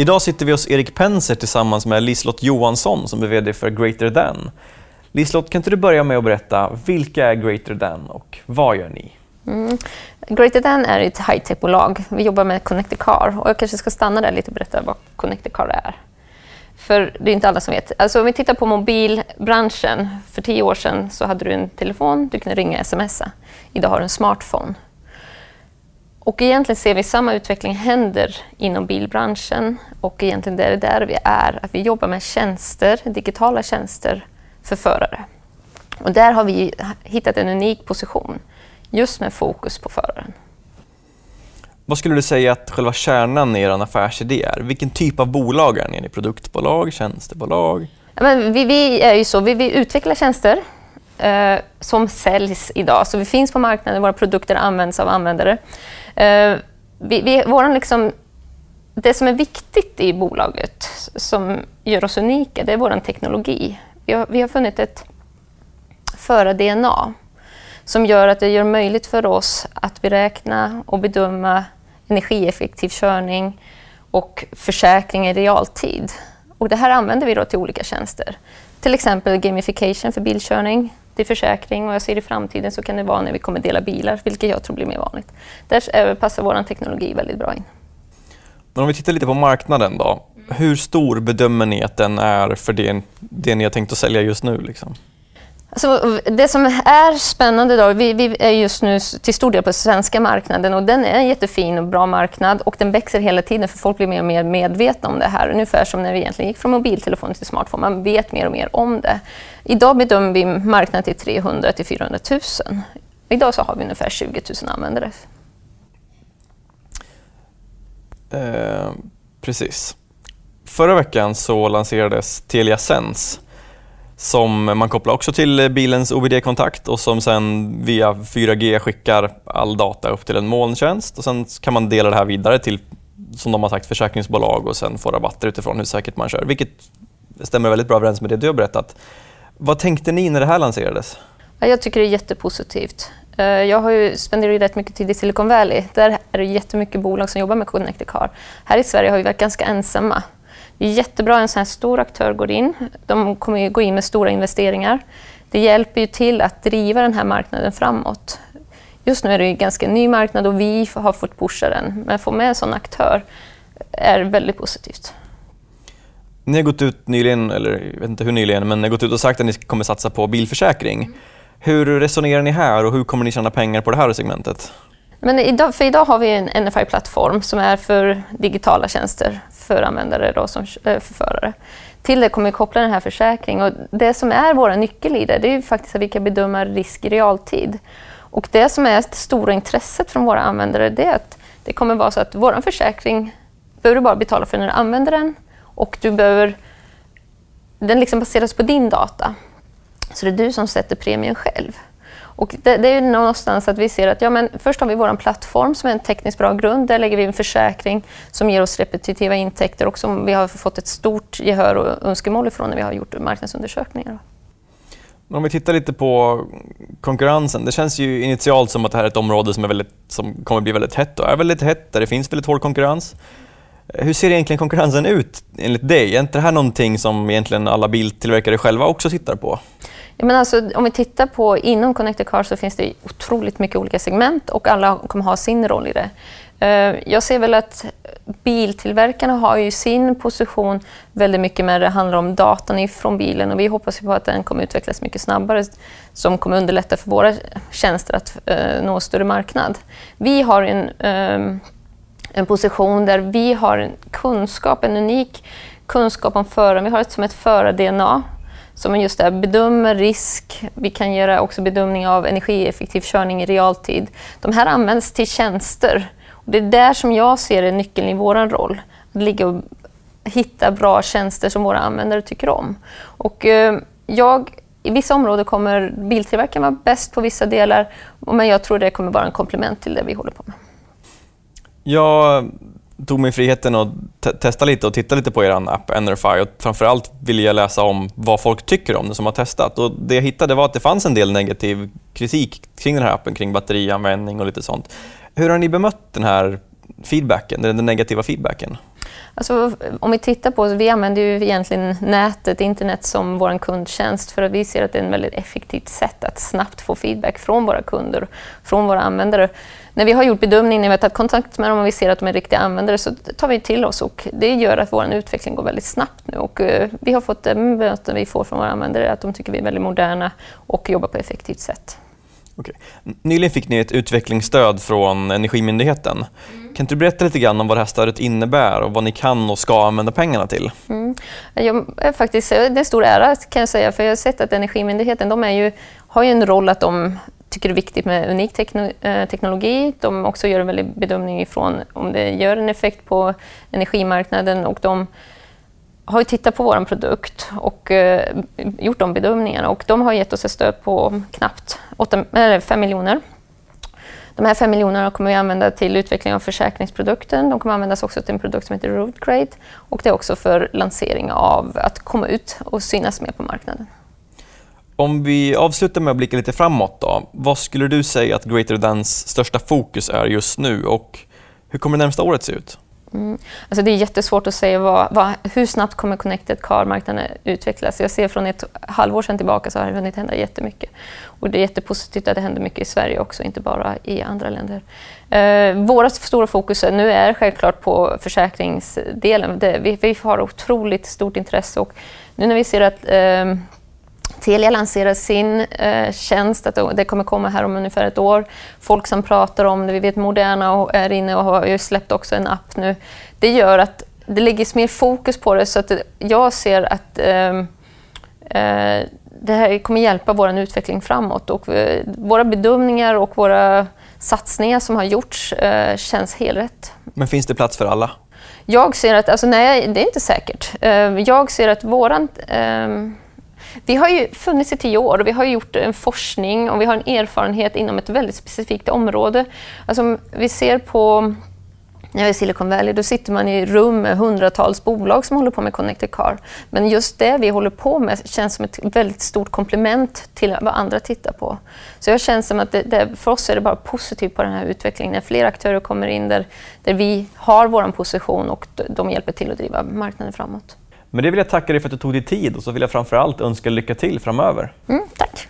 Idag sitter vi hos Erik Penser tillsammans med Liselott Johansson som är VD för Greater Than. Liselott, kan inte du börja med att berätta vilka är Greater Than och vad gör ni? Mm. Greater Than är ett high-tech-bolag. Vi jobbar med Connected Car och jag kanske ska stanna där lite och berätta vad Connected Car är. För det är inte alla som vet. Alltså om vi tittar på mobilbranschen. För tio år sedan så hade du en telefon, du kunde ringa och smsa. Idag har du en smartphone. Och egentligen ser vi samma utveckling händer inom bilbranschen och egentligen det är där vi är, att vi jobbar med tjänster, digitala tjänster för förare. Och där har vi hittat en unik position, just med fokus på föraren. Vad skulle du säga att själva kärnan i er affärsidé är? Vilken typ av bolag är ni? Är ni produktbolag, tjänstebolag? Ja, men vi, vi är ju så, vi, vi utvecklar tjänster eh, som säljs idag. Så vi finns på marknaden, våra produkter används av användare. Eh, vi, vi, våran liksom, det som är viktigt i bolaget, som gör oss unika, det är vår teknologi. Vi har, vi har funnit ett föra-DNA som gör att det gör möjligt för oss att beräkna och bedöma energieffektiv körning och försäkring i realtid. Och det här använder vi då till olika tjänster. Till exempel gamification för bilkörning, till försäkring och jag ser i framtiden så kan det vara när vi kommer dela bilar, vilket jag tror blir mer vanligt. Där eh, passar vår teknologi väldigt bra in. Men om vi tittar lite på marknaden då. Hur stor bedömer ni att den är för det, det ni har tänkt att sälja just nu? Liksom? Alltså, det som är spännande då, vi, vi, är just nu till stor del på svenska marknaden och den är en jättefin och bra marknad och den växer hela tiden för folk blir mer och mer medvetna om det här. Ungefär som när vi egentligen gick från mobiltelefon till smartphone. Man vet mer och mer om det. Idag bedömer vi marknaden till 300 till 400 000. Idag så har vi ungefär 20 000 användare. Eh, precis. Förra veckan så lanserades Telia Sense som man kopplar också till eh, bilens OBD-kontakt och som sen via 4G skickar all data upp till en molntjänst och sen kan man dela det här vidare till, som de har sagt, försäkringsbolag och sen få rabatter utifrån hur säkert man kör, vilket stämmer väldigt bra överens med det du har berättat. Vad tänkte ni när det här lanserades? Jag tycker det är jättepositivt. Eh, jag har ju spenderat rätt mycket tid i Silicon Valley. Där är det jättemycket bolag som jobbar med Connected Car. Här i Sverige har vi varit ganska ensamma. Det är jättebra att en sån här stor aktör går in. De kommer ju gå in med stora investeringar. Det hjälper ju till att driva den här marknaden framåt. Just nu är det en ganska ny marknad och vi har fått pusha den. Men att få med en sån aktör är väldigt positivt. Ni har gått ut nyligen, eller jag vet inte hur nyligen, men ni har gått ut och sagt att ni kommer satsa på bilförsäkring. Hur resonerar ni här och hur kommer ni tjäna pengar på det här segmentet? Men idag, för idag har vi en NFI-plattform som är för digitala tjänster för användare, då, som, eh, för förare. Till det kommer vi koppla den här försäkringen. Och det som är våra nyckel i det, det är ju faktiskt att vi kan bedöma risk i realtid. Och det som är det stora intresset från våra användare, det är att det kommer vara så att vår försäkring behöver du bara betala för när du använder den och du behöver, den liksom baseras på din data. Så det är du som sätter premien själv. Och det, det, är någonstans att vi ser att ja, men först har vi vår plattform som är en tekniskt bra grund. Där lägger vi en försäkring som ger oss repetitiva intäkter och som vi har fått ett stort gehör och önskemål ifrån när vi har gjort marknadsundersökningar. Om vi tittar lite på konkurrensen. Det känns ju initialt som att det här är ett område som, är väldigt, som kommer bli väldigt hett och är väldigt hett, där det finns väldigt hård konkurrens. Hur ser egentligen konkurrensen ut enligt dig? Är inte det här någonting som egentligen alla biltillverkare själva också tittar på? Ja, men alltså, om vi tittar på inom Connected Car så finns det otroligt mycket olika segment och alla kommer ha sin roll i det. Eh, jag ser väl att biltillverkarna har ju sin position väldigt mycket när det handlar om datan ifrån bilen och vi hoppas på att den kommer utvecklas mycket snabbare som kommer underlätta för våra tjänster att eh, nå större marknad. Vi har en, ehm, en position där vi har en kunskap, en unik kunskap om föraren. Vi har ett som ett förar-DNA som just där bedömer risk. Vi kan göra också bedömning av energieffektiv körning i realtid. De här används till tjänster. Och det är där som jag ser är nyckeln i vår roll. Att ligga och hitta bra tjänster som våra användare tycker om. Och, eh, jag, I vissa områden kommer biltillverkaren vara bäst på vissa delar, men jag tror det kommer vara en komplement till det vi håller på med. Jag tog mig friheten att te testa lite och titta lite på er app Enerfy. och framförallt ville jag läsa om vad folk tycker om det som har testat. Och det jag hittade var att det fanns en del negativ kritik kring den här appen, kring batterianvändning och lite sånt. Hur har ni bemött den här feedbacken, den negativa feedbacken? Alltså, om vi tittar på, vi använder ju egentligen nätet, internet som vår kundtjänst för att vi ser att det är ett väldigt effektivt sätt att snabbt få feedback från våra kunder, från våra användare. När vi har gjort bedömning, när vi har tagit kontakt med dem och vi ser att de är riktiga användare så tar vi till oss och det gör att vår utveckling går väldigt snabbt nu. Och, uh, vi har fått möten vi får från våra användare att de tycker vi är väldigt moderna och jobbar på ett effektivt sätt. Okay. Nyligen fick ni ett utvecklingsstöd från Energimyndigheten. Mm. Kan du berätta lite grann om vad det här stödet innebär och vad ni kan och ska använda pengarna till? Mm. Jag är faktiskt, det är en stor ära kan jag säga, för jag har sett att Energimyndigheten de är ju, har ju en roll att de tycker det är viktigt med unik eh, teknologi. De också gör en väldig bedömning ifrån om det gör en effekt på energimarknaden och de har ju tittat på vår produkt och eh, gjort de bedömningarna och de har gett oss ett stöd på knappt 8, eller 5 miljoner. De här 5 miljonerna kommer vi använda till utveckling av försäkringsprodukten. De kommer användas också till en produkt som heter Rootgrade och det är också för lansering av att komma ut och synas mer på marknaden. Om vi avslutar med att blicka lite framåt då. Vad skulle du säga att Greater Thans största fokus är just nu och hur kommer det närmsta året se ut? Mm. Alltså det är jättesvårt att säga vad, vad, hur snabbt kommer Connected Car-marknaden utvecklas. Jag ser från ett halvår sedan tillbaka så har det hunnit hända jättemycket. Och det är jättepositivt att det händer mycket i Sverige också, inte bara i andra länder. Eh, våra stora fokus nu är självklart på försäkringsdelen. Det, vi, vi, har otroligt stort intresse och nu när vi ser att eh, Telia lanserar sin eh, tjänst, att det kommer komma här om ungefär ett år. Folk som pratar om det, vi vet Moderna är inne och har ju släppt också en app nu. Det gör att det läggs mer fokus på det så att jag ser att eh, eh, det här kommer hjälpa vår utveckling framåt. Och, eh, våra bedömningar och våra satsningar som har gjorts eh, känns helt rätt. Men finns det plats för alla? Jag ser att, alltså nej, det är inte säkert. Eh, jag ser att våran vi har ju funnits i tio år och vi har gjort en forskning och vi har en erfarenhet inom ett väldigt specifikt område. Alltså, vi ser på när jag är i Silicon Valley, då sitter man i rum med hundratals bolag som håller på med Connected Car. Men just det vi håller på med känns som ett väldigt stort komplement till vad andra tittar på. Så jag känner som att det, det, för oss är det bara positivt på den här utvecklingen när fler aktörer kommer in där, där vi har vår position och de hjälper till att driva marknaden framåt. Men det vill jag tacka dig för att du tog dig tid och så vill jag framförallt önska lycka till framöver. Mm, tack.